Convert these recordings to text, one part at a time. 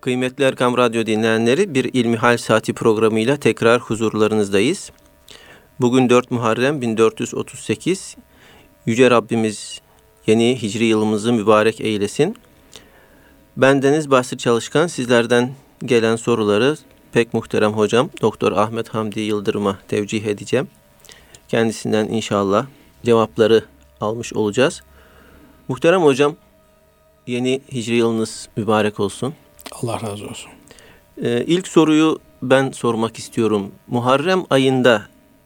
Kıymetli Erkam Radyo dinleyenleri bir İlmihal Saati programıyla tekrar huzurlarınızdayız. Bugün 4 Muharrem 1438. Yüce Rabbimiz yeni hicri yılımızı mübarek eylesin. Ben Deniz Basri Çalışkan sizlerden gelen soruları pek muhterem hocam Doktor Ahmet Hamdi Yıldırım'a tevcih edeceğim. Kendisinden inşallah cevapları almış olacağız. Muhterem hocam yeni hicri yılınız mübarek olsun. Allah razı olsun. Ee, ilk soruyu ben sormak istiyorum. Muharrem ayında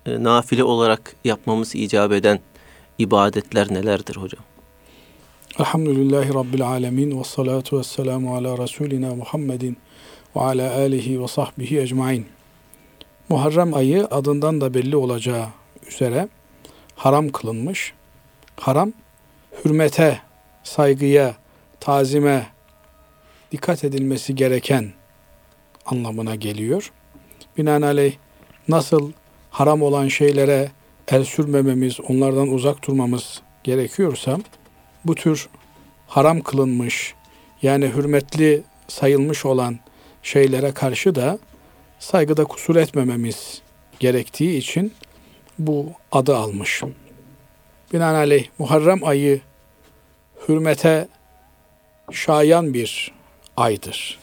e, nafile olarak yapmamız icap eden ibadetler nelerdir hocam? Elhamdülillahi Rabbil alemin ve salatu ve selamu ala Resulina Muhammedin ve ala alihi ve sahbihi ecmain. Muharrem ayı adından da belli olacağı üzere haram kılınmış. Haram, hürmete, saygıya, tazime, dikkat edilmesi gereken anlamına geliyor. Binaenaleyh nasıl haram olan şeylere el sürmememiz, onlardan uzak durmamız gerekiyorsa bu tür haram kılınmış yani hürmetli sayılmış olan şeylere karşı da saygıda kusur etmememiz gerektiği için bu adı almış. Binaenaleyh Muharrem ayı hürmete şayan bir aydır.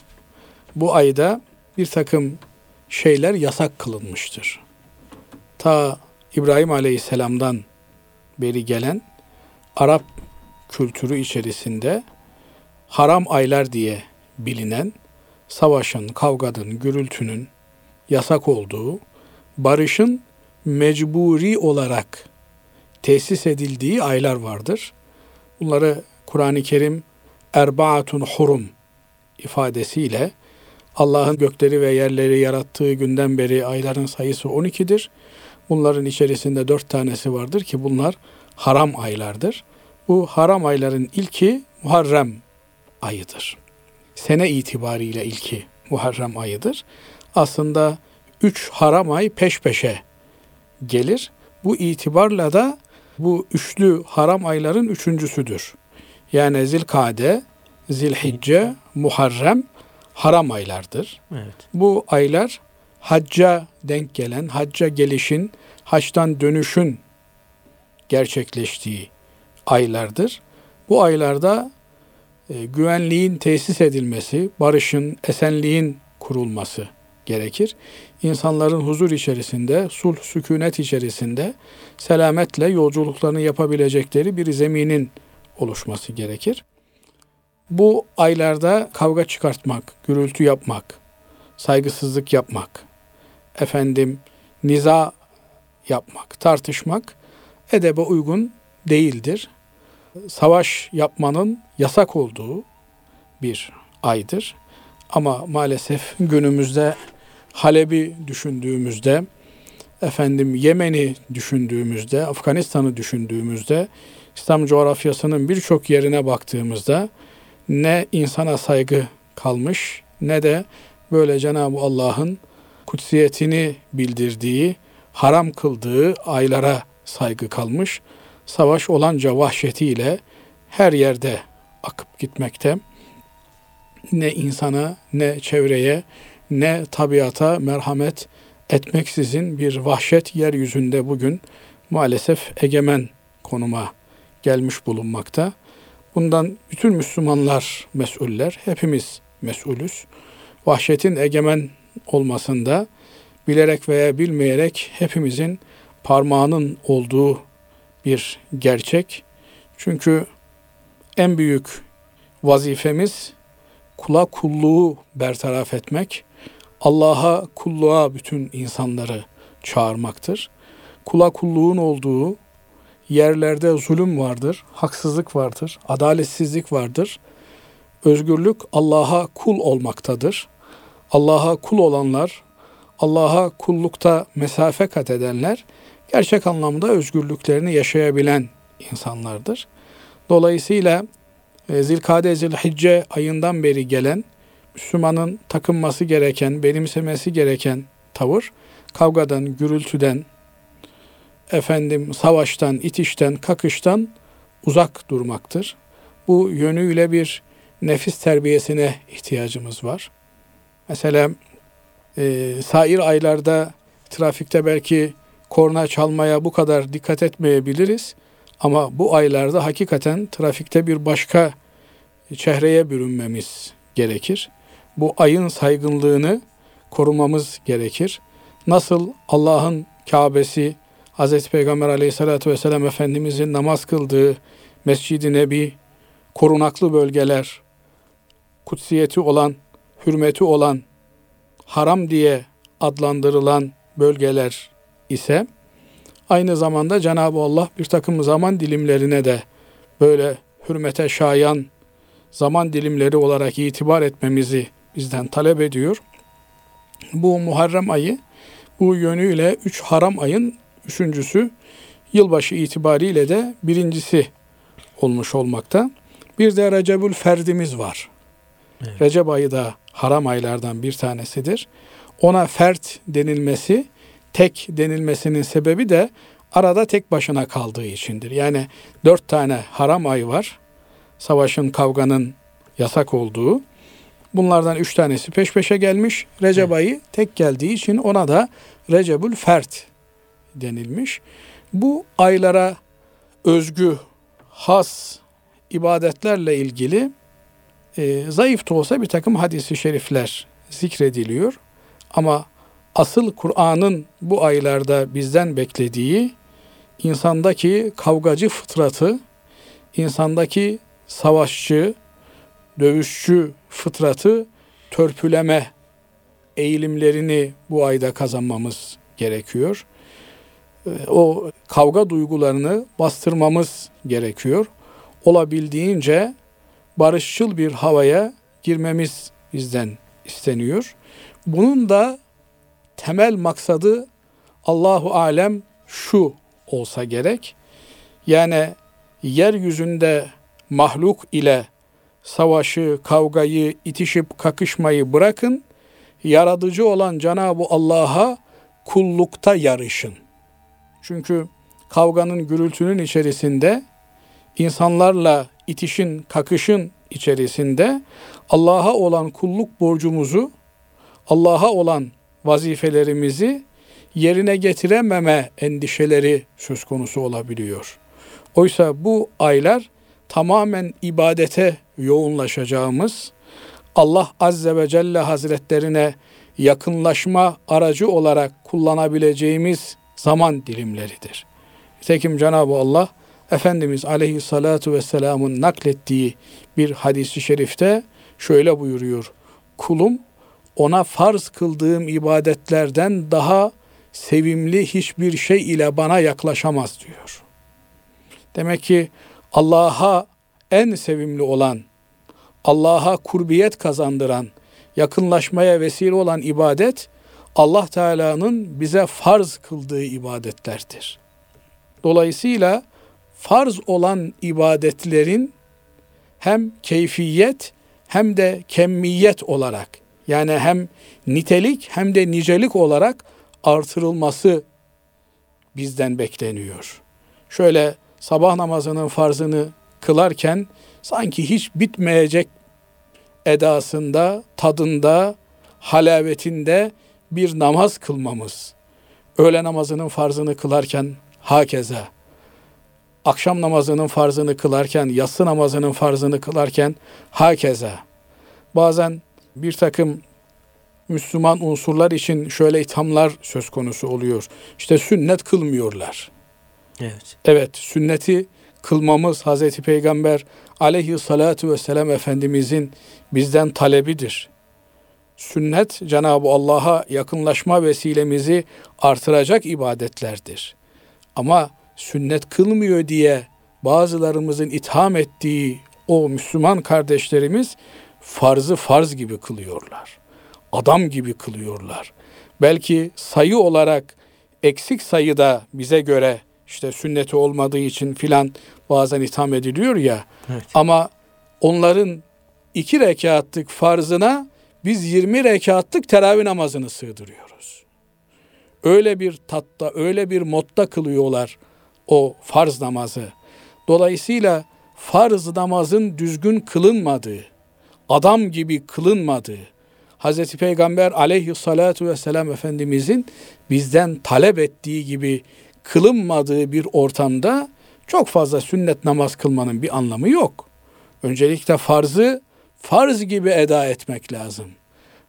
Bu ayda bir takım şeyler yasak kılınmıştır. Ta İbrahim Aleyhisselam'dan beri gelen Arap kültürü içerisinde haram aylar diye bilinen savaşın, kavganın, gürültünün yasak olduğu, barışın mecburi olarak tesis edildiği aylar vardır. Bunları Kur'an-ı Kerim erbaatun hurum ifadesiyle Allah'ın gökleri ve yerleri yarattığı günden beri ayların sayısı 12'dir. Bunların içerisinde dört tanesi vardır ki bunlar haram aylardır. Bu haram ayların ilki Muharrem ayıdır. Sene itibariyle ilki Muharrem ayıdır. Aslında üç haram ay peş peşe gelir. Bu itibarla da bu üçlü haram ayların üçüncüsüdür. Yani Zilkade, Zilhicce, Muharrem haram aylardır. Evet. Bu aylar hacca denk gelen, hacca gelişin, haçtan dönüşün gerçekleştiği aylardır. Bu aylarda e, güvenliğin tesis edilmesi, barışın, esenliğin kurulması gerekir. İnsanların huzur içerisinde, sulh, sükunet içerisinde selametle yolculuklarını yapabilecekleri bir zeminin oluşması gerekir. Bu aylarda kavga çıkartmak, gürültü yapmak, saygısızlık yapmak, efendim niza yapmak, tartışmak edebe uygun değildir. Savaş yapmanın yasak olduğu bir aydır. Ama maalesef günümüzde Halep'i düşündüğümüzde, efendim Yemen'i düşündüğümüzde, Afganistan'ı düşündüğümüzde, İslam coğrafyasının birçok yerine baktığımızda ne insana saygı kalmış ne de böyle Cenab-ı Allah'ın kutsiyetini bildirdiği, haram kıldığı aylara saygı kalmış. Savaş olanca vahşetiyle her yerde akıp gitmekte. Ne insana, ne çevreye, ne tabiata merhamet etmeksizin bir vahşet yeryüzünde bugün maalesef egemen konuma gelmiş bulunmakta. Bundan bütün Müslümanlar mesuller, hepimiz mesulüz. Vahşetin egemen olmasında bilerek veya bilmeyerek hepimizin parmağının olduğu bir gerçek. Çünkü en büyük vazifemiz kula kulluğu bertaraf etmek, Allah'a kulluğa bütün insanları çağırmaktır. Kula kulluğun olduğu yerlerde zulüm vardır, haksızlık vardır, adaletsizlik vardır. Özgürlük Allah'a kul olmaktadır. Allah'a kul olanlar, Allah'a kullukta mesafe kat edenler gerçek anlamda özgürlüklerini yaşayabilen insanlardır. Dolayısıyla e, Zilkade Zilhicce ayından beri gelen Müslümanın takınması gereken, benimsemesi gereken tavır kavgadan, gürültüden, efendim savaştan, itişten, kakıştan uzak durmaktır. Bu yönüyle bir nefis terbiyesine ihtiyacımız var. Mesela e, sair aylarda trafikte belki korna çalmaya bu kadar dikkat etmeyebiliriz. Ama bu aylarda hakikaten trafikte bir başka çehreye bürünmemiz gerekir. Bu ayın saygınlığını korumamız gerekir. Nasıl Allah'ın Kabe'si, Hz. Peygamber aleyhissalatü vesselam Efendimizin namaz kıldığı Mescid-i Nebi, korunaklı bölgeler, kutsiyeti olan, hürmeti olan, haram diye adlandırılan bölgeler ise aynı zamanda Cenab-ı Allah bir takım zaman dilimlerine de böyle hürmete şayan zaman dilimleri olarak itibar etmemizi bizden talep ediyor. Bu Muharrem ayı bu yönüyle üç haram ayın üçüncüsü yılbaşı itibariyle de birincisi olmuş olmakta. Bir de Recebül Ferdimiz var. Evet. Recep ayı da haram aylardan bir tanesidir. Ona fert denilmesi, tek denilmesinin sebebi de arada tek başına kaldığı içindir. Yani dört tane haram ay var. Savaşın, kavganın yasak olduğu. Bunlardan üç tanesi peş peşe gelmiş. Recep evet. ayı tek geldiği için ona da Recebül Fert denilmiş. Bu aylara özgü, has ibadetlerle ilgili e, zayıf da olsa bir takım hadisi şerifler zikrediliyor. Ama asıl Kur'an'ın bu aylarda bizden beklediği insandaki kavgacı fıtratı, insandaki savaşçı, dövüşçü fıtratı törpüleme eğilimlerini bu ayda kazanmamız gerekiyor. Ee, o kavga duygularını bastırmamız gerekiyor. Olabildiğince barışçıl bir havaya girmemiz bizden isteniyor. Bunun da temel maksadı Allahu alem şu olsa gerek. Yani yeryüzünde mahluk ile savaşı, kavgayı, itişip kakışmayı bırakın. Yaratıcı olan Cenab-ı Allah'a kullukta yarışın. Çünkü kavganın, gürültünün içerisinde insanlarla itişin, kakışın içerisinde Allah'a olan kulluk borcumuzu, Allah'a olan vazifelerimizi yerine getirememe endişeleri söz konusu olabiliyor. Oysa bu aylar tamamen ibadete yoğunlaşacağımız, Allah Azze ve Celle Hazretlerine yakınlaşma aracı olarak kullanabileceğimiz zaman dilimleridir. Nitekim Cenab-ı Allah Efendimiz Aleyhissalatu vesselamın naklettiği bir hadisi şerifte şöyle buyuruyor. Kulum ona farz kıldığım ibadetlerden daha sevimli hiçbir şey ile bana yaklaşamaz diyor. Demek ki Allah'a en sevimli olan, Allah'a kurbiyet kazandıran, yakınlaşmaya vesile olan ibadet Allah Teala'nın bize farz kıldığı ibadetlerdir. Dolayısıyla farz olan ibadetlerin hem keyfiyet hem de kemmiyet olarak yani hem nitelik hem de nicelik olarak artırılması bizden bekleniyor. Şöyle sabah namazının farzını kılarken sanki hiç bitmeyecek edasında, tadında, halavetinde bir namaz kılmamız. Öğle namazının farzını kılarken hakeza. Akşam namazının farzını kılarken, yatsı namazının farzını kılarken hakeza. Bazen bir takım Müslüman unsurlar için şöyle ithamlar söz konusu oluyor. İşte sünnet kılmıyorlar. Evet. Evet, sünneti kılmamız Hazreti Peygamber aleyhissalatu vesselam Efendimizin bizden talebidir. Sünnet Cenab-ı Allah'a yakınlaşma vesilemizi artıracak ibadetlerdir. Ama sünnet kılmıyor diye bazılarımızın itham ettiği o Müslüman kardeşlerimiz farzı farz gibi kılıyorlar. Adam gibi kılıyorlar. Belki sayı olarak eksik sayıda bize göre işte sünneti olmadığı için filan bazen itham ediliyor ya. Evet. Ama onların iki rekatlık farzına biz 20 rekatlık teravih namazını sığdırıyoruz. Öyle bir tatta, öyle bir modda kılıyorlar o farz namazı. Dolayısıyla farz namazın düzgün kılınmadığı, adam gibi kılınmadığı, Hazreti Peygamber aleyhissalatu vesselam Efendimizin bizden talep ettiği gibi kılınmadığı bir ortamda çok fazla sünnet namaz kılmanın bir anlamı yok. Öncelikle farzı farz gibi eda etmek lazım.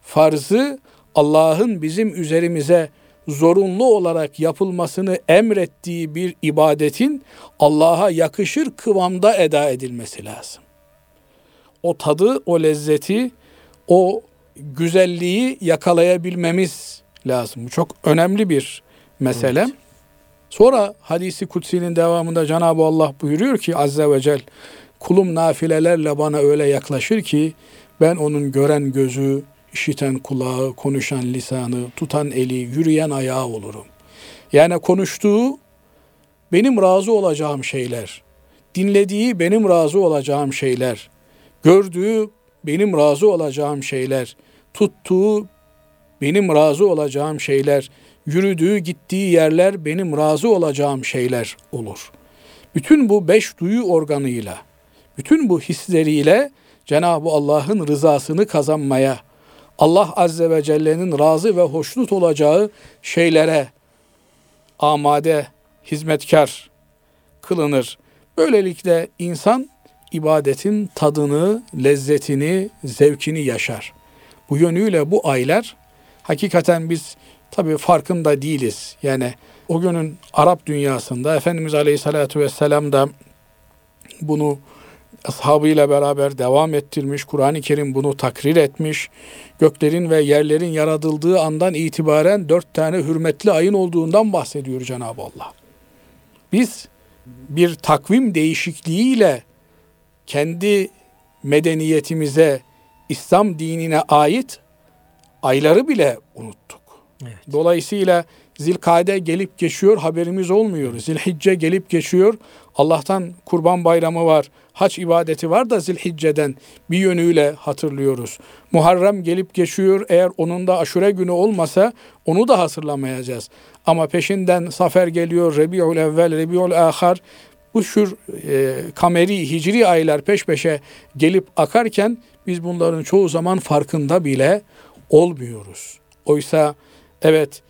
Farzı Allah'ın bizim üzerimize zorunlu olarak yapılmasını emrettiği bir ibadetin Allah'a yakışır kıvamda eda edilmesi lazım. O tadı, o lezzeti, o güzelliği yakalayabilmemiz lazım. Bu çok önemli bir mesele. Evet. Sonra hadisi kutsinin devamında Cenab-ı Allah buyuruyor ki Azze ve Celle kulum nafilelerle bana öyle yaklaşır ki ben onun gören gözü, işiten kulağı, konuşan lisanı, tutan eli, yürüyen ayağı olurum. Yani konuştuğu benim razı olacağım şeyler, dinlediği benim razı olacağım şeyler, gördüğü benim razı olacağım şeyler, tuttuğu benim razı olacağım şeyler, yürüdüğü gittiği yerler benim razı olacağım şeyler olur. Bütün bu beş duyu organıyla, bütün bu hisleriyle Cenab-ı Allah'ın rızasını kazanmaya, Allah Azze ve Celle'nin razı ve hoşnut olacağı şeylere amade, hizmetkar kılınır. Böylelikle insan ibadetin tadını, lezzetini, zevkini yaşar. Bu yönüyle bu aylar hakikaten biz tabii farkında değiliz. Yani o günün Arap dünyasında Efendimiz Aleyhisselatü Vesselam da bunu ashabıyla beraber devam ettirmiş. Kur'an-ı Kerim bunu takrir etmiş. Göklerin ve yerlerin yaratıldığı andan itibaren dört tane hürmetli ayın olduğundan bahsediyor Cenab-ı Allah. Biz bir takvim değişikliğiyle kendi medeniyetimize, İslam dinine ait ayları bile unuttuk. Evet. Dolayısıyla Zilkade gelip geçiyor haberimiz olmuyor. Zilhicce gelip geçiyor. Allah'tan kurban bayramı var. Haç ibadeti var da Zilhicce'den bir yönüyle hatırlıyoruz. Muharrem gelip geçiyor. Eğer onun da aşure günü olmasa onu da hatırlamayacağız. Ama peşinden Safer geliyor, Rebiul Evvel, Rebiul Ahar. Bu şur e, kameri, hicri aylar peş peşe gelip akarken biz bunların çoğu zaman farkında bile olmuyoruz. Oysa evet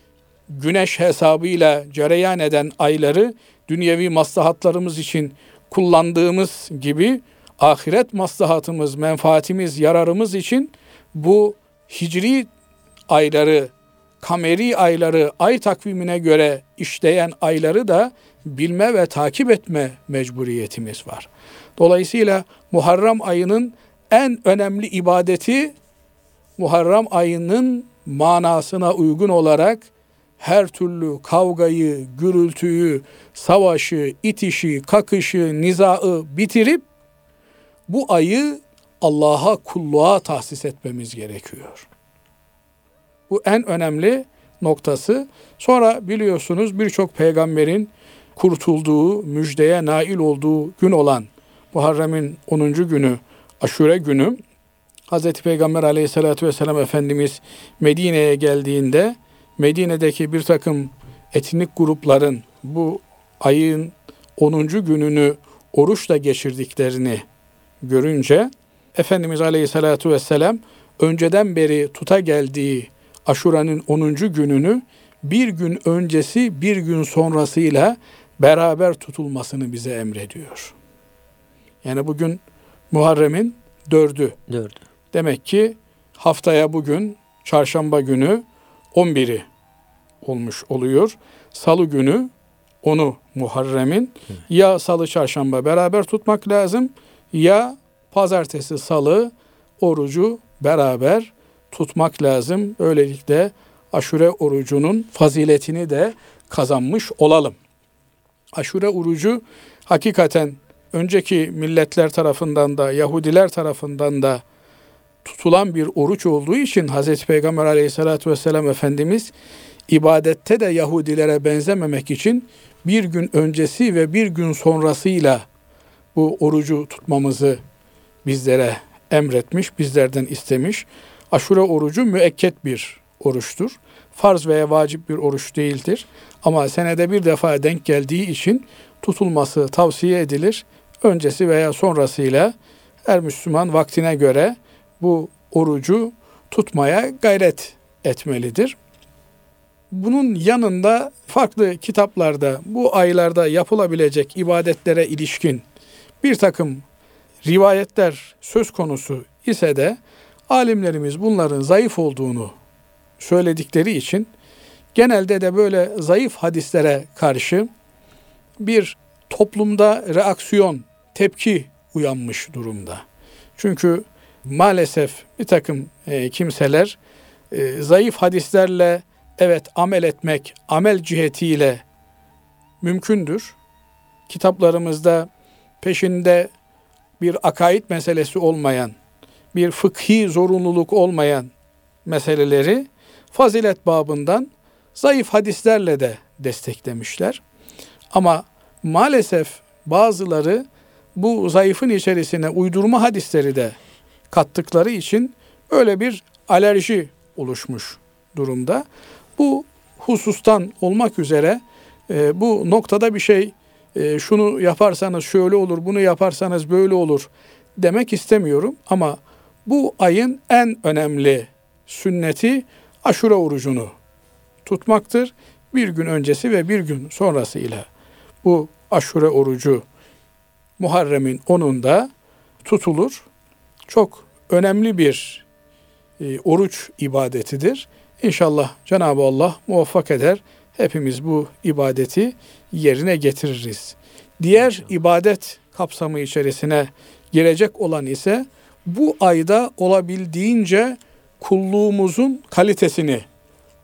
güneş hesabıyla cereyan eden ayları dünyevi maslahatlarımız için kullandığımız gibi ahiret maslahatımız, menfaatimiz, yararımız için bu hicri ayları, kameri ayları, ay takvimine göre işleyen ayları da bilme ve takip etme mecburiyetimiz var. Dolayısıyla Muharrem ayının en önemli ibadeti Muharrem ayının manasına uygun olarak her türlü kavgayı, gürültüyü, savaşı, itişi, kakışı, nizaı bitirip bu ayı Allah'a kulluğa tahsis etmemiz gerekiyor. Bu en önemli noktası. Sonra biliyorsunuz birçok peygamberin kurtulduğu, müjdeye nail olduğu gün olan Muharrem'in 10. günü, Aşure günü Hz. Peygamber aleyhissalatü vesselam Efendimiz Medine'ye geldiğinde Medine'deki bir takım etnik grupların bu ayın 10. gününü oruçla geçirdiklerini görünce Efendimiz Aleyhisselatü Vesselam önceden beri tuta geldiği Aşura'nın 10. gününü bir gün öncesi bir gün sonrasıyla beraber tutulmasını bize emrediyor. Yani bugün Muharrem'in dördü. Dördü. Demek ki haftaya bugün çarşamba günü 11'i olmuş oluyor. Salı günü onu Muharrem'in ya salı çarşamba beraber tutmak lazım ya pazartesi salı orucu beraber tutmak lazım. Böylelikle aşure orucunun faziletini de kazanmış olalım. Aşure orucu hakikaten önceki milletler tarafından da Yahudiler tarafından da tutulan bir oruç olduğu için Hazreti Peygamber aleyhissalatü vesselam Efendimiz ibadette de Yahudilere benzememek için bir gün öncesi ve bir gün sonrasıyla bu orucu tutmamızı bizlere emretmiş, bizlerden istemiş. Aşure orucu müekket bir oruçtur. Farz veya vacip bir oruç değildir. Ama senede bir defa denk geldiği için tutulması tavsiye edilir. Öncesi veya sonrasıyla her Müslüman vaktine göre bu orucu tutmaya gayret etmelidir. Bunun yanında farklı kitaplarda bu aylarda yapılabilecek ibadetlere ilişkin bir takım rivayetler söz konusu ise de alimlerimiz bunların zayıf olduğunu söyledikleri için genelde de böyle zayıf hadislere karşı bir toplumda reaksiyon, tepki uyanmış durumda. Çünkü maalesef bir takım e, kimseler e, zayıf hadislerle evet amel etmek, amel cihetiyle mümkündür. Kitaplarımızda peşinde bir akaid meselesi olmayan, bir fıkhi zorunluluk olmayan meseleleri fazilet babından zayıf hadislerle de desteklemişler. Ama maalesef bazıları bu zayıfın içerisine uydurma hadisleri de kattıkları için öyle bir alerji oluşmuş durumda. Bu husustan olmak üzere e, bu noktada bir şey e, şunu yaparsanız şöyle olur, bunu yaparsanız böyle olur demek istemiyorum. Ama bu ayın en önemli sünneti aşure orucunu tutmaktır. Bir gün öncesi ve bir gün sonrasıyla bu aşure orucu Muharrem'in 10'unda tutulur. Çok önemli bir e, oruç ibadetidir. İnşallah Cenab-ı Allah muvaffak eder. Hepimiz bu ibadeti yerine getiririz. Diğer ibadet kapsamı içerisine girecek olan ise bu ayda olabildiğince kulluğumuzun kalitesini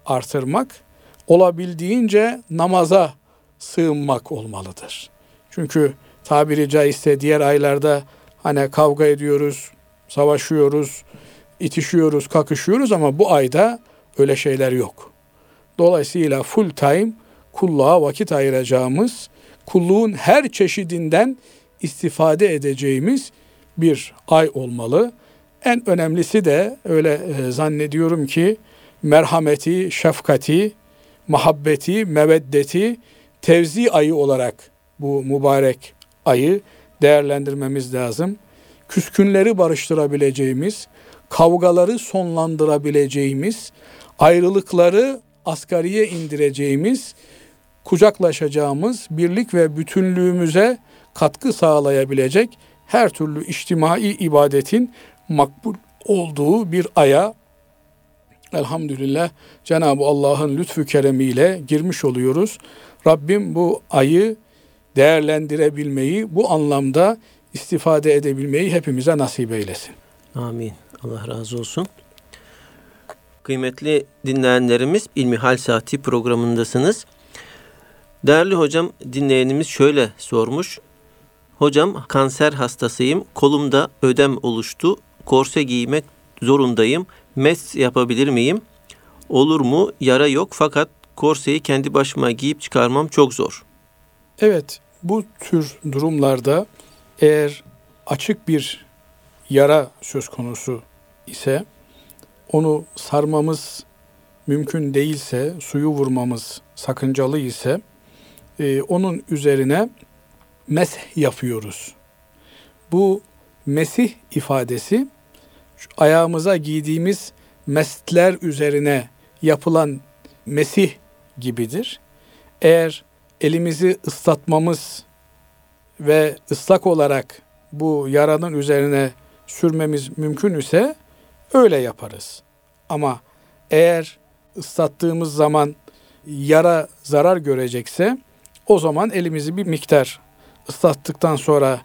artırmak, olabildiğince namaza sığınmak olmalıdır. Çünkü tabiri caizse diğer aylarda hani kavga ediyoruz, savaşıyoruz, itişiyoruz, kakışıyoruz ama bu ayda öyle şeyler yok. Dolayısıyla full time kulluğa vakit ayıracağımız, kulluğun her çeşidinden istifade edeceğimiz bir ay olmalı. En önemlisi de öyle e, zannediyorum ki merhameti, şefkati, muhabbeti, meveddeti tevzi ayı olarak bu mübarek ayı değerlendirmemiz lazım. Küskünleri barıştırabileceğimiz, kavgaları sonlandırabileceğimiz, ayrılıkları asgariye indireceğimiz, kucaklaşacağımız, birlik ve bütünlüğümüze katkı sağlayabilecek her türlü içtimai ibadetin makbul olduğu bir aya elhamdülillah Cenab-ı Allah'ın lütfü keremiyle girmiş oluyoruz. Rabbim bu ayı değerlendirebilmeyi, bu anlamda istifade edebilmeyi hepimize nasip eylesin. Amin. Allah razı olsun. Kıymetli dinleyenlerimiz İlmihal Saati programındasınız. Değerli hocam dinleyenimiz şöyle sormuş. Hocam kanser hastasıyım. Kolumda ödem oluştu. Korse giymek zorundayım. Mes yapabilir miyim? Olur mu? Yara yok fakat korseyi kendi başıma giyip çıkarmam çok zor. Evet, bu tür durumlarda eğer açık bir yara söz konusu ise onu sarmamız mümkün değilse, suyu vurmamız sakıncalı ise e, onun üzerine mesih yapıyoruz. Bu mesih ifadesi ayağımıza giydiğimiz mesler üzerine yapılan mesih gibidir. Eğer elimizi ıslatmamız ve ıslak olarak bu yaranın üzerine sürmemiz mümkün ise öyle yaparız. Ama eğer ıslattığımız zaman yara zarar görecekse o zaman elimizi bir miktar ıslattıktan sonra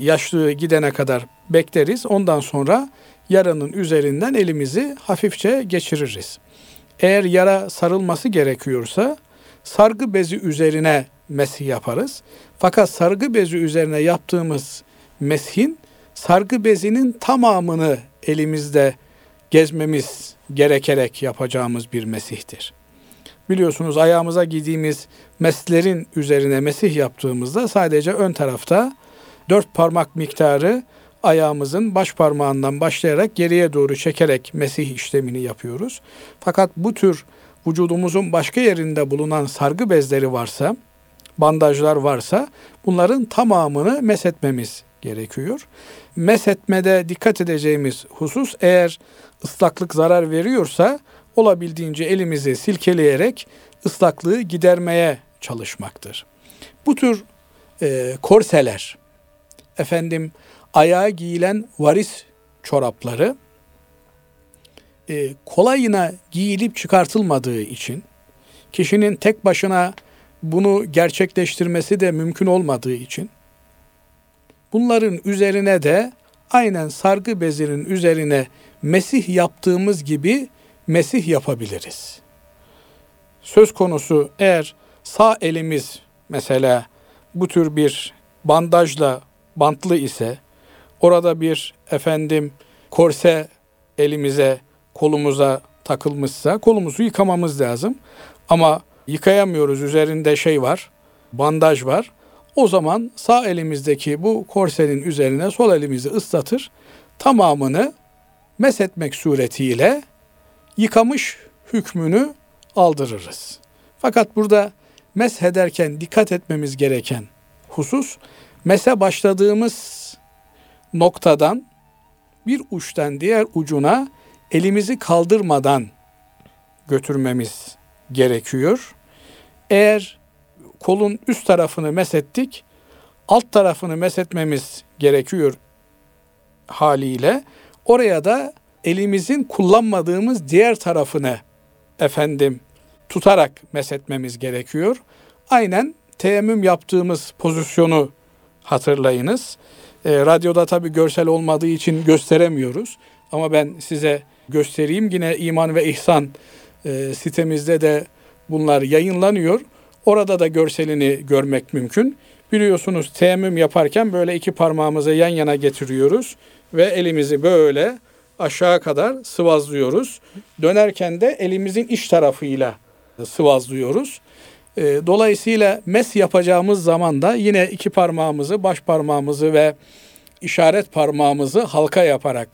yaşlığı gidene kadar bekleriz. Ondan sonra yaranın üzerinden elimizi hafifçe geçiririz. Eğer yara sarılması gerekiyorsa sargı bezi üzerine mesih yaparız. Fakat sargı bezi üzerine yaptığımız meshin sargı bezinin tamamını elimizde gezmemiz gerekerek yapacağımız bir mesihtir. Biliyorsunuz ayağımıza giydiğimiz meslerin üzerine mesih yaptığımızda sadece ön tarafta dört parmak miktarı ayağımızın baş parmağından başlayarak geriye doğru çekerek mesih işlemini yapıyoruz. Fakat bu tür vücudumuzun başka yerinde bulunan sargı bezleri varsa, bandajlar varsa bunların tamamını mesetmemiz gerekiyor. Mesetmede dikkat edeceğimiz husus eğer ıslaklık zarar veriyorsa olabildiğince elimizi silkeleyerek ıslaklığı gidermeye çalışmaktır. Bu tür e, korseler, efendim ayağa giyilen varis çorapları e, kolayına giyilip çıkartılmadığı için kişinin tek başına bunu gerçekleştirmesi de mümkün olmadığı için bunların üzerine de aynen sargı bezinin üzerine mesih yaptığımız gibi mesih yapabiliriz. Söz konusu eğer sağ elimiz mesela bu tür bir bandajla bantlı ise orada bir efendim korse elimize kolumuza takılmışsa kolumuzu yıkamamız lazım. Ama yıkayamıyoruz üzerinde şey var bandaj var. O zaman sağ elimizdeki bu korsenin üzerine sol elimizi ıslatır. Tamamını mesetmek suretiyle yıkamış hükmünü aldırırız. Fakat burada meshederken dikkat etmemiz gereken husus mese başladığımız noktadan bir uçtan diğer ucuna elimizi kaldırmadan götürmemiz gerekiyor. Eğer kolun üst tarafını mesettik, alt tarafını mesetmemiz gerekiyor haliyle. Oraya da elimizin kullanmadığımız diğer tarafını efendim tutarak mesetmemiz gerekiyor. Aynen teyemmüm yaptığımız pozisyonu hatırlayınız. E, radyoda tabi görsel olmadığı için gösteremiyoruz. Ama ben size göstereyim. Yine iman ve ihsan e, sitemizde de bunlar yayınlanıyor. Orada da görselini görmek mümkün. Biliyorsunuz teyemmüm yaparken böyle iki parmağımızı yan yana getiriyoruz ve elimizi böyle aşağı kadar sıvazlıyoruz. Dönerken de elimizin iç tarafıyla sıvazlıyoruz. E, dolayısıyla mes yapacağımız zaman da yine iki parmağımızı, baş parmağımızı ve işaret parmağımızı halka yaparak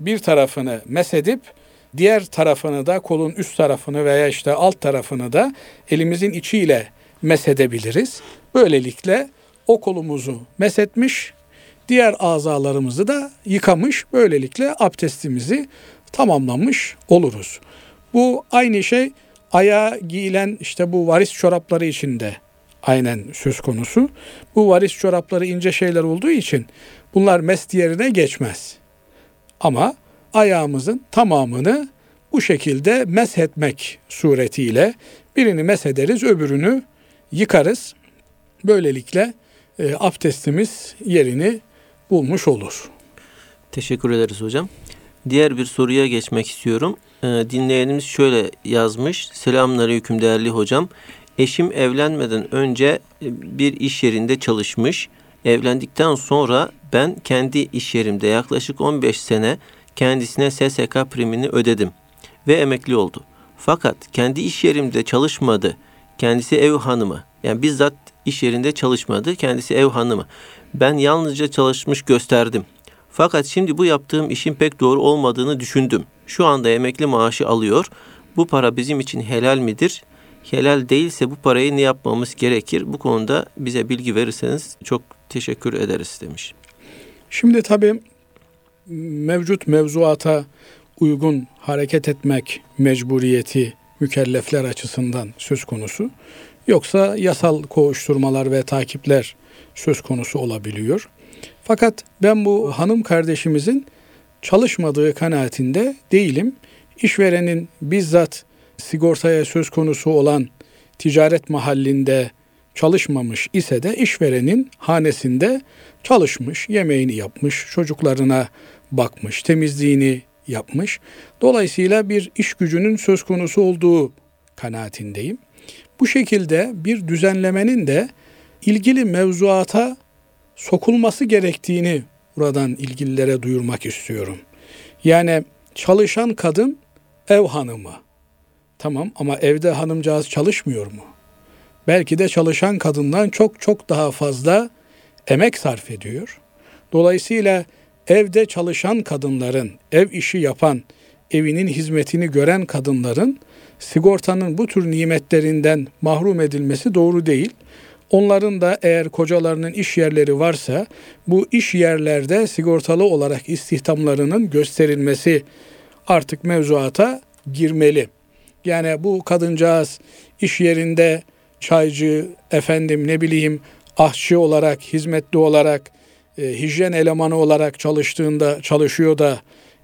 bir tarafını mesedip diğer tarafını da kolun üst tarafını veya işte alt tarafını da elimizin içiyle mesedebiliriz. Böylelikle o kolumuzu mesetmiş, diğer azalarımızı da yıkamış, böylelikle abdestimizi tamamlamış oluruz. Bu aynı şey ayağa giyilen işte bu varis çorapları içinde aynen söz konusu. Bu varis çorapları ince şeyler olduğu için bunlar mest yerine geçmez. Ama ayağımızın tamamını bu şekilde meshetmek suretiyle birini meshederiz, öbürünü yıkarız. Böylelikle e, abdestimiz yerini bulmuş olur. Teşekkür ederiz hocam. Diğer bir soruya geçmek istiyorum. Ee, dinleyenimiz şöyle yazmış. Selamünaleyküm değerli hocam. Eşim evlenmeden önce e, bir iş yerinde çalışmış. Evlendikten sonra ben kendi iş yerimde yaklaşık 15 sene kendisine SSK primini ödedim ve emekli oldu. Fakat kendi iş yerimde çalışmadı. Kendisi ev hanımı. Yani bizzat iş yerinde çalışmadı. Kendisi ev hanımı. Ben yalnızca çalışmış gösterdim. Fakat şimdi bu yaptığım işin pek doğru olmadığını düşündüm. Şu anda emekli maaşı alıyor. Bu para bizim için helal midir? Helal değilse bu parayı ne yapmamız gerekir? Bu konuda bize bilgi verirseniz çok teşekkür ederiz demiş. Şimdi tabii mevcut mevzuata uygun hareket etmek mecburiyeti mükellefler açısından söz konusu. Yoksa yasal koğuşturmalar ve takipler söz konusu olabiliyor. Fakat ben bu hanım kardeşimizin çalışmadığı kanaatinde değilim. İşverenin bizzat sigortaya söz konusu olan ticaret mahallinde çalışmamış ise de işverenin hanesinde çalışmış, yemeğini yapmış, çocuklarına bakmış, temizliğini yapmış. Dolayısıyla bir iş gücünün söz konusu olduğu kanaatindeyim. Bu şekilde bir düzenlemenin de ilgili mevzuata sokulması gerektiğini buradan ilgililere duyurmak istiyorum. Yani çalışan kadın ev hanımı. Tamam ama evde hanımcağız çalışmıyor mu? Belki de çalışan kadından çok çok daha fazla emek sarf ediyor. Dolayısıyla evde çalışan kadınların, ev işi yapan, evinin hizmetini gören kadınların sigortanın bu tür nimetlerinden mahrum edilmesi doğru değil. Onların da eğer kocalarının iş yerleri varsa bu iş yerlerde sigortalı olarak istihdamlarının gösterilmesi artık mevzuata girmeli. Yani bu kadıncağız iş yerinde çaycı, efendim ne bileyim ahçı olarak, hizmetli olarak, e, hijyen elemanı olarak çalıştığında, çalışıyor da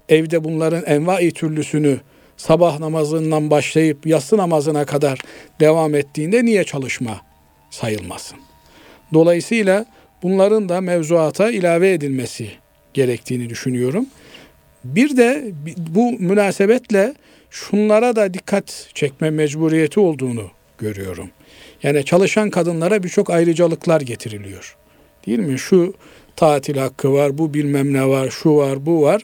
evde bunların envai türlüsünü sabah namazından başlayıp yatsı namazına kadar devam ettiğinde niye çalışma sayılmasın? Dolayısıyla bunların da mevzuata ilave edilmesi gerektiğini düşünüyorum. Bir de bu münasebetle şunlara da dikkat çekme mecburiyeti olduğunu görüyorum. Yani çalışan kadınlara birçok ayrıcalıklar getiriliyor. Değil mi? Şu tatil hakkı var, bu bilmem ne var, şu var, bu var.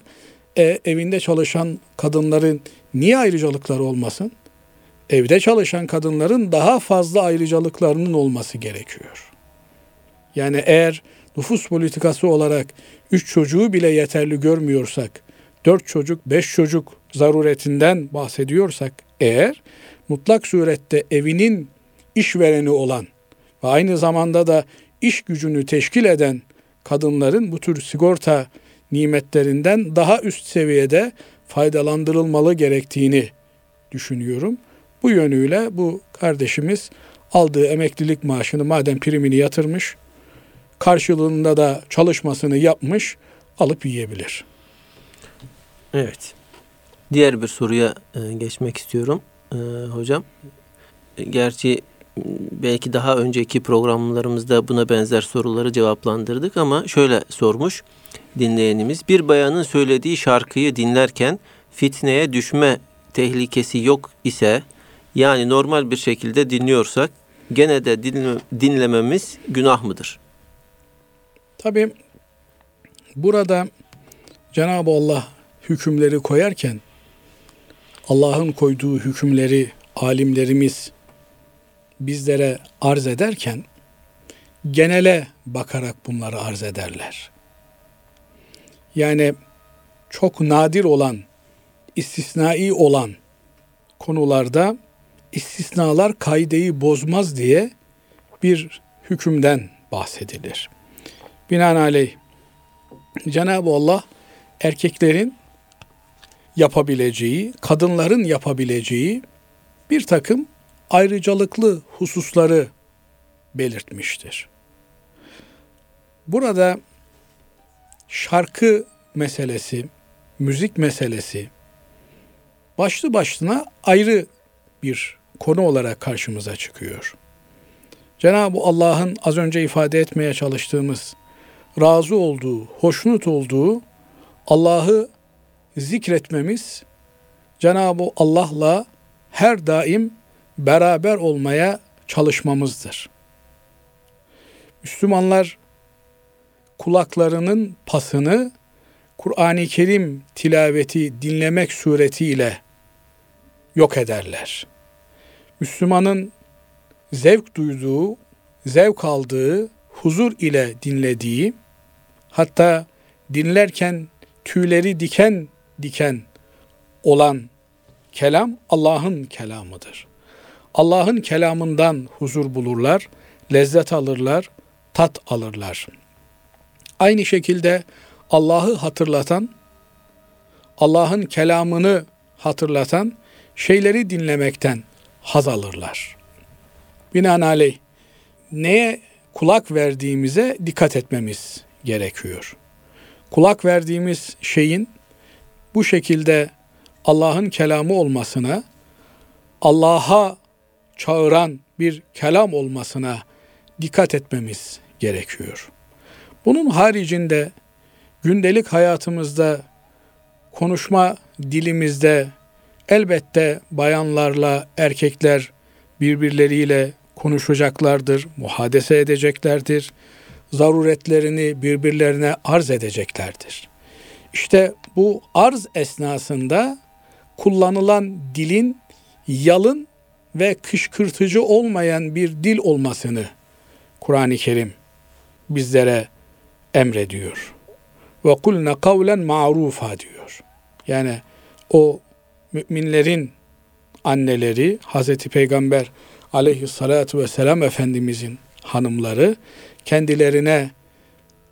E, evinde çalışan kadınların niye ayrıcalıkları olmasın? Evde çalışan kadınların daha fazla ayrıcalıklarının olması gerekiyor. Yani eğer nüfus politikası olarak üç çocuğu bile yeterli görmüyorsak, dört çocuk, beş çocuk zaruretinden bahsediyorsak eğer mutlak surette evinin işvereni olan ve aynı zamanda da iş gücünü teşkil eden kadınların bu tür sigorta nimetlerinden daha üst seviyede faydalandırılmalı gerektiğini düşünüyorum. Bu yönüyle bu kardeşimiz aldığı emeklilik maaşını madem primini yatırmış, karşılığında da çalışmasını yapmış, alıp yiyebilir. Evet. Diğer bir soruya e, geçmek istiyorum e, hocam. Gerçi belki daha önceki programlarımızda buna benzer soruları cevaplandırdık ama şöyle sormuş dinleyenimiz. Bir bayanın söylediği şarkıyı dinlerken fitneye düşme tehlikesi yok ise yani normal bir şekilde dinliyorsak gene de dinle, dinlememiz günah mıdır? Tabi burada Cenab-ı Allah hükümleri koyarken Allah'ın koyduğu hükümleri alimlerimiz bizlere arz ederken genele bakarak bunları arz ederler. Yani çok nadir olan, istisnai olan konularda istisnalar kaideyi bozmaz diye bir hükümden bahsedilir. Binaenaleyh Cenab-ı Allah erkeklerin yapabileceği, kadınların yapabileceği bir takım ayrıcalıklı hususları belirtmiştir. Burada şarkı meselesi, müzik meselesi başlı başına ayrı bir konu olarak karşımıza çıkıyor. Cenab-ı Allah'ın az önce ifade etmeye çalıştığımız razı olduğu, hoşnut olduğu Allah'ı zikretmemiz Cenab-ı Allah'la her daim beraber olmaya çalışmamızdır. Müslümanlar kulaklarının pasını Kur'an-ı Kerim tilaveti dinlemek suretiyle yok ederler. Müslümanın zevk duyduğu, zevk aldığı, huzur ile dinlediği, hatta dinlerken tüyleri diken diken olan kelam Allah'ın kelamıdır. Allah'ın kelamından huzur bulurlar, lezzet alırlar, tat alırlar. Aynı şekilde Allah'ı hatırlatan, Allah'ın kelamını hatırlatan şeyleri dinlemekten haz alırlar. Binaenaleyh neye kulak verdiğimize dikkat etmemiz gerekiyor. Kulak verdiğimiz şeyin bu şekilde Allah'ın kelamı olmasına, Allah'a çağıran bir kelam olmasına dikkat etmemiz gerekiyor. Bunun haricinde gündelik hayatımızda konuşma dilimizde elbette bayanlarla erkekler birbirleriyle konuşacaklardır, muhadese edeceklerdir. Zaruretlerini birbirlerine arz edeceklerdir. İşte bu arz esnasında kullanılan dilin yalın ve kışkırtıcı olmayan bir dil olmasını Kur'an-ı Kerim bizlere emrediyor. Ve kulne kavlen ma'rufa diyor. Yani o müminlerin anneleri Hazreti Peygamber aleyhissalatu vesselam Efendimizin hanımları kendilerine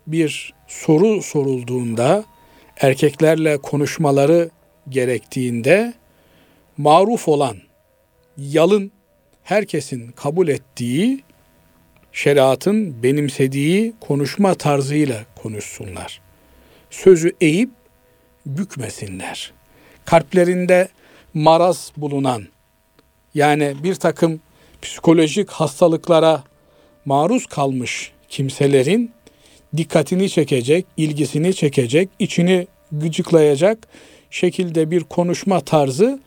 bir soru sorulduğunda erkeklerle konuşmaları gerektiğinde maruf olan yalın herkesin kabul ettiği şeriatın benimsediği konuşma tarzıyla konuşsunlar. Sözü eğip bükmesinler. Kalplerinde maraz bulunan yani bir takım psikolojik hastalıklara maruz kalmış kimselerin dikkatini çekecek, ilgisini çekecek, içini gıcıklayacak şekilde bir konuşma tarzı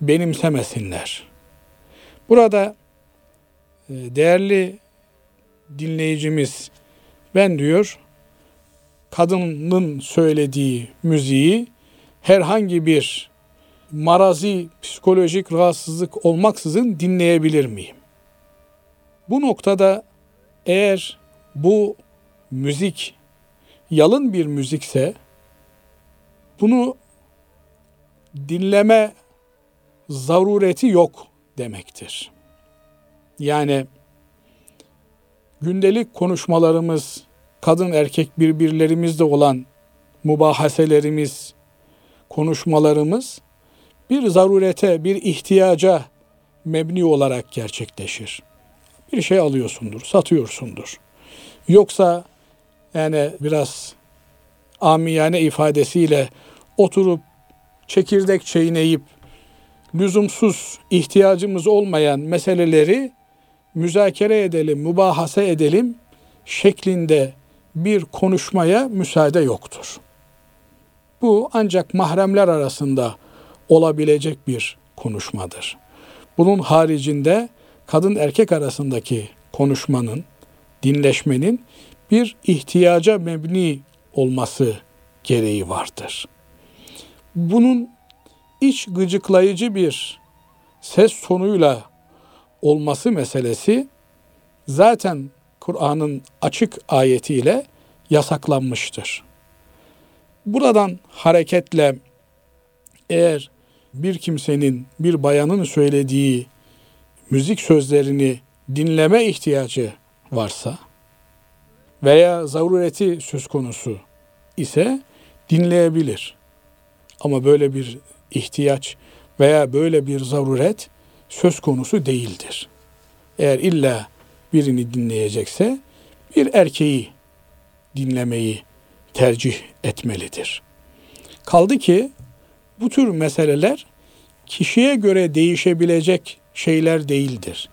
benimsemesinler. Burada e, değerli dinleyicimiz ben diyor kadının söylediği müziği herhangi bir marazi psikolojik rahatsızlık olmaksızın dinleyebilir miyim? Bu noktada eğer bu müzik yalın bir müzikse bunu dinleme zarureti yok demektir. Yani gündelik konuşmalarımız, kadın erkek birbirlerimizde olan mubahaselerimiz, konuşmalarımız bir zarurete, bir ihtiyaca mebni olarak gerçekleşir. Bir şey alıyorsundur, satıyorsundur. Yoksa yani biraz amiyane ifadesiyle oturup çekirdek çiğneyip lüzumsuz ihtiyacımız olmayan meseleleri müzakere edelim, mübahase edelim şeklinde bir konuşmaya müsaade yoktur. Bu ancak mahremler arasında olabilecek bir konuşmadır. Bunun haricinde kadın erkek arasındaki konuşmanın, dinleşmenin bir ihtiyaca mebni olması gereği vardır. Bunun iç gıcıklayıcı bir ses tonuyla olması meselesi zaten Kur'an'ın açık ayetiyle yasaklanmıştır. Buradan hareketle eğer bir kimsenin, bir bayanın söylediği müzik sözlerini dinleme ihtiyacı varsa veya zarureti söz konusu ise dinleyebilir. Ama böyle bir ihtiyaç veya böyle bir zaruret söz konusu değildir. Eğer illa birini dinleyecekse bir erkeği dinlemeyi tercih etmelidir. Kaldı ki bu tür meseleler kişiye göre değişebilecek şeyler değildir.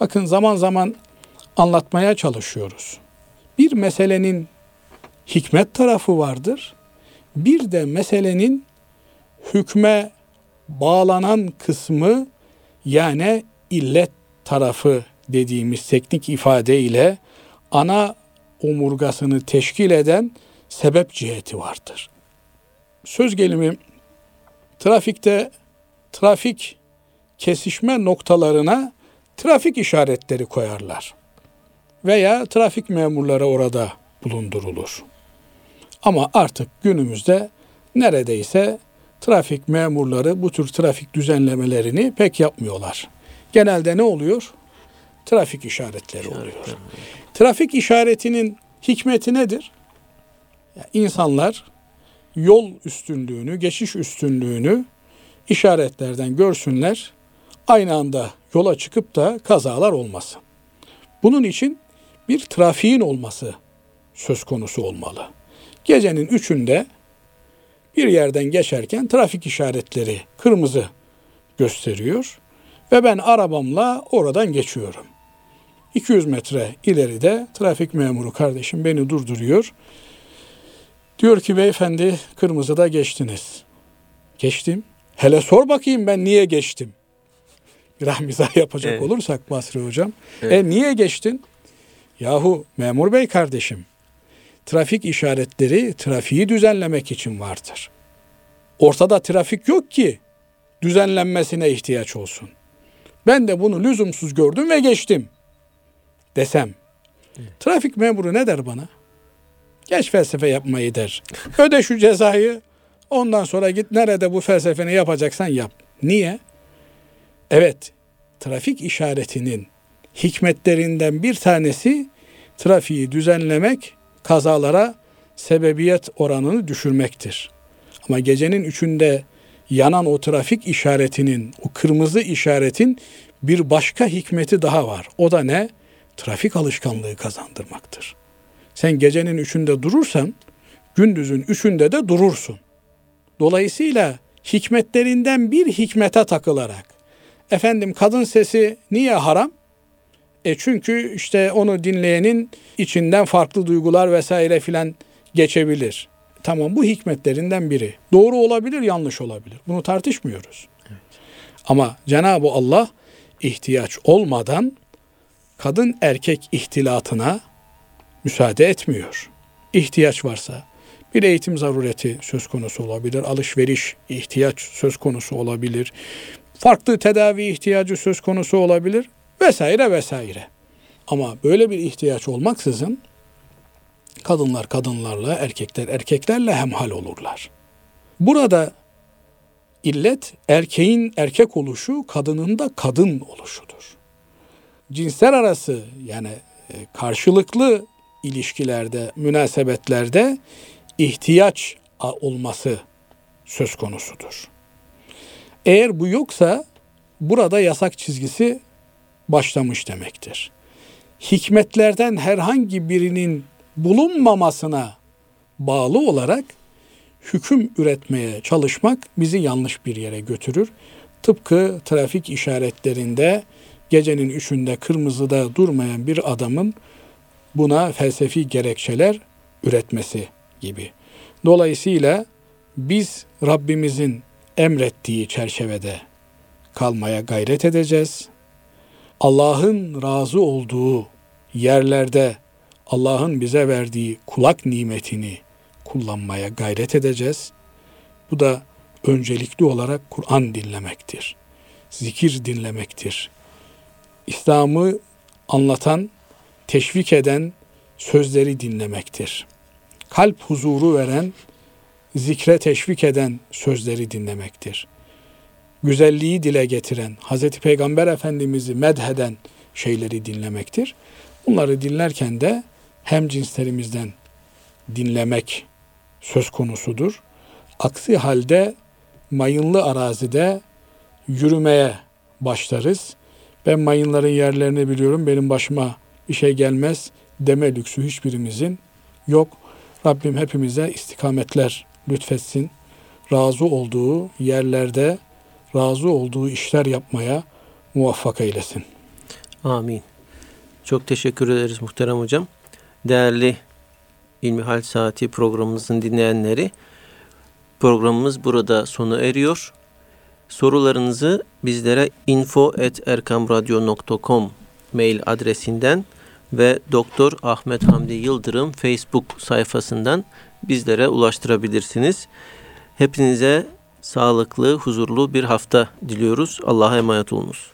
Bakın zaman zaman anlatmaya çalışıyoruz. Bir meselenin hikmet tarafı vardır. Bir de meselenin hükme bağlanan kısmı yani illet tarafı dediğimiz teknik ifade ile ana omurgasını teşkil eden sebep ciheti vardır. Söz gelimi trafikte trafik kesişme noktalarına trafik işaretleri koyarlar. Veya trafik memurları orada bulundurulur. Ama artık günümüzde neredeyse trafik memurları bu tür trafik düzenlemelerini pek yapmıyorlar. Genelde ne oluyor? Trafik işaretleri oluyor. Trafik işaretinin hikmeti nedir? İnsanlar yol üstünlüğünü, geçiş üstünlüğünü işaretlerden görsünler. Aynı anda yola çıkıp da kazalar olmasın. Bunun için bir trafiğin olması söz konusu olmalı. Gecenin üçünde bir yerden geçerken trafik işaretleri kırmızı gösteriyor ve ben arabamla oradan geçiyorum. 200 metre ileride trafik memuru kardeşim beni durduruyor. Diyor ki beyefendi kırmızıda geçtiniz. Geçtim. Hele sor bakayım ben niye geçtim? Bir mizah yapacak evet. olursak Basri hocam. Evet. E niye geçtin? Yahu memur bey kardeşim trafik işaretleri trafiği düzenlemek için vardır. Ortada trafik yok ki düzenlenmesine ihtiyaç olsun. Ben de bunu lüzumsuz gördüm ve geçtim desem. Trafik memuru ne der bana? Geç felsefe yapmayı der. Öde şu cezayı. Ondan sonra git nerede bu felsefeni yapacaksan yap. Niye? Evet, trafik işaretinin hikmetlerinden bir tanesi trafiği düzenlemek, kazalara sebebiyet oranını düşürmektir. Ama gecenin üçünde yanan o trafik işaretinin, o kırmızı işaretin bir başka hikmeti daha var. O da ne? Trafik alışkanlığı kazandırmaktır. Sen gecenin üçünde durursan, gündüzün üçünde de durursun. Dolayısıyla hikmetlerinden bir hikmete takılarak, efendim kadın sesi niye haram? E çünkü işte onu dinleyenin içinden farklı duygular vesaire filan geçebilir. Tamam bu hikmetlerinden biri. Doğru olabilir, yanlış olabilir. Bunu tartışmıyoruz. Evet. Ama Cenab-ı Allah ihtiyaç olmadan kadın erkek ihtilatına müsaade etmiyor. İhtiyaç varsa bir eğitim zarureti söz konusu olabilir, alışveriş ihtiyaç söz konusu olabilir, farklı tedavi ihtiyacı söz konusu olabilir vesaire vesaire. Ama böyle bir ihtiyaç olmaksızın kadınlar kadınlarla, erkekler erkeklerle hemhal olurlar. Burada illet erkeğin erkek oluşu, kadının da kadın oluşudur. Cinsler arası yani e, karşılıklı ilişkilerde, münasebetlerde ihtiyaç olması söz konusudur. Eğer bu yoksa burada yasak çizgisi başlamış demektir. Hikmetlerden herhangi birinin bulunmamasına bağlı olarak hüküm üretmeye çalışmak bizi yanlış bir yere götürür. Tıpkı trafik işaretlerinde gecenin üçünde kırmızıda durmayan bir adamın buna felsefi gerekçeler üretmesi gibi. Dolayısıyla biz Rabbimizin emrettiği çerçevede kalmaya gayret edeceğiz. Allah'ın razı olduğu yerlerde Allah'ın bize verdiği kulak nimetini kullanmaya gayret edeceğiz. Bu da öncelikli olarak Kur'an dinlemektir. Zikir dinlemektir. İslam'ı anlatan, teşvik eden sözleri dinlemektir. Kalp huzuru veren, zikre teşvik eden sözleri dinlemektir. Güzelliği dile getiren, Hz. Peygamber Efendimiz'i medheden şeyleri dinlemektir. Bunları dinlerken de hem cinslerimizden dinlemek söz konusudur. Aksi halde mayınlı arazide yürümeye başlarız. Ben mayınların yerlerini biliyorum, benim başıma bir şey gelmez deme lüksü hiçbirimizin yok. Rabbim hepimize istikametler lütfetsin. Razı olduğu yerlerde razı olduğu işler yapmaya muvaffak eylesin. Amin. Çok teşekkür ederiz muhterem hocam. Değerli İlmihal Saati programımızın dinleyenleri, programımız burada sona eriyor. Sorularınızı bizlere info.erkamradyo.com mail adresinden ve Doktor Ahmet Hamdi Yıldırım Facebook sayfasından bizlere ulaştırabilirsiniz. Hepinize sağlıklı, huzurlu bir hafta diliyoruz. Allah'a emanet olunuz.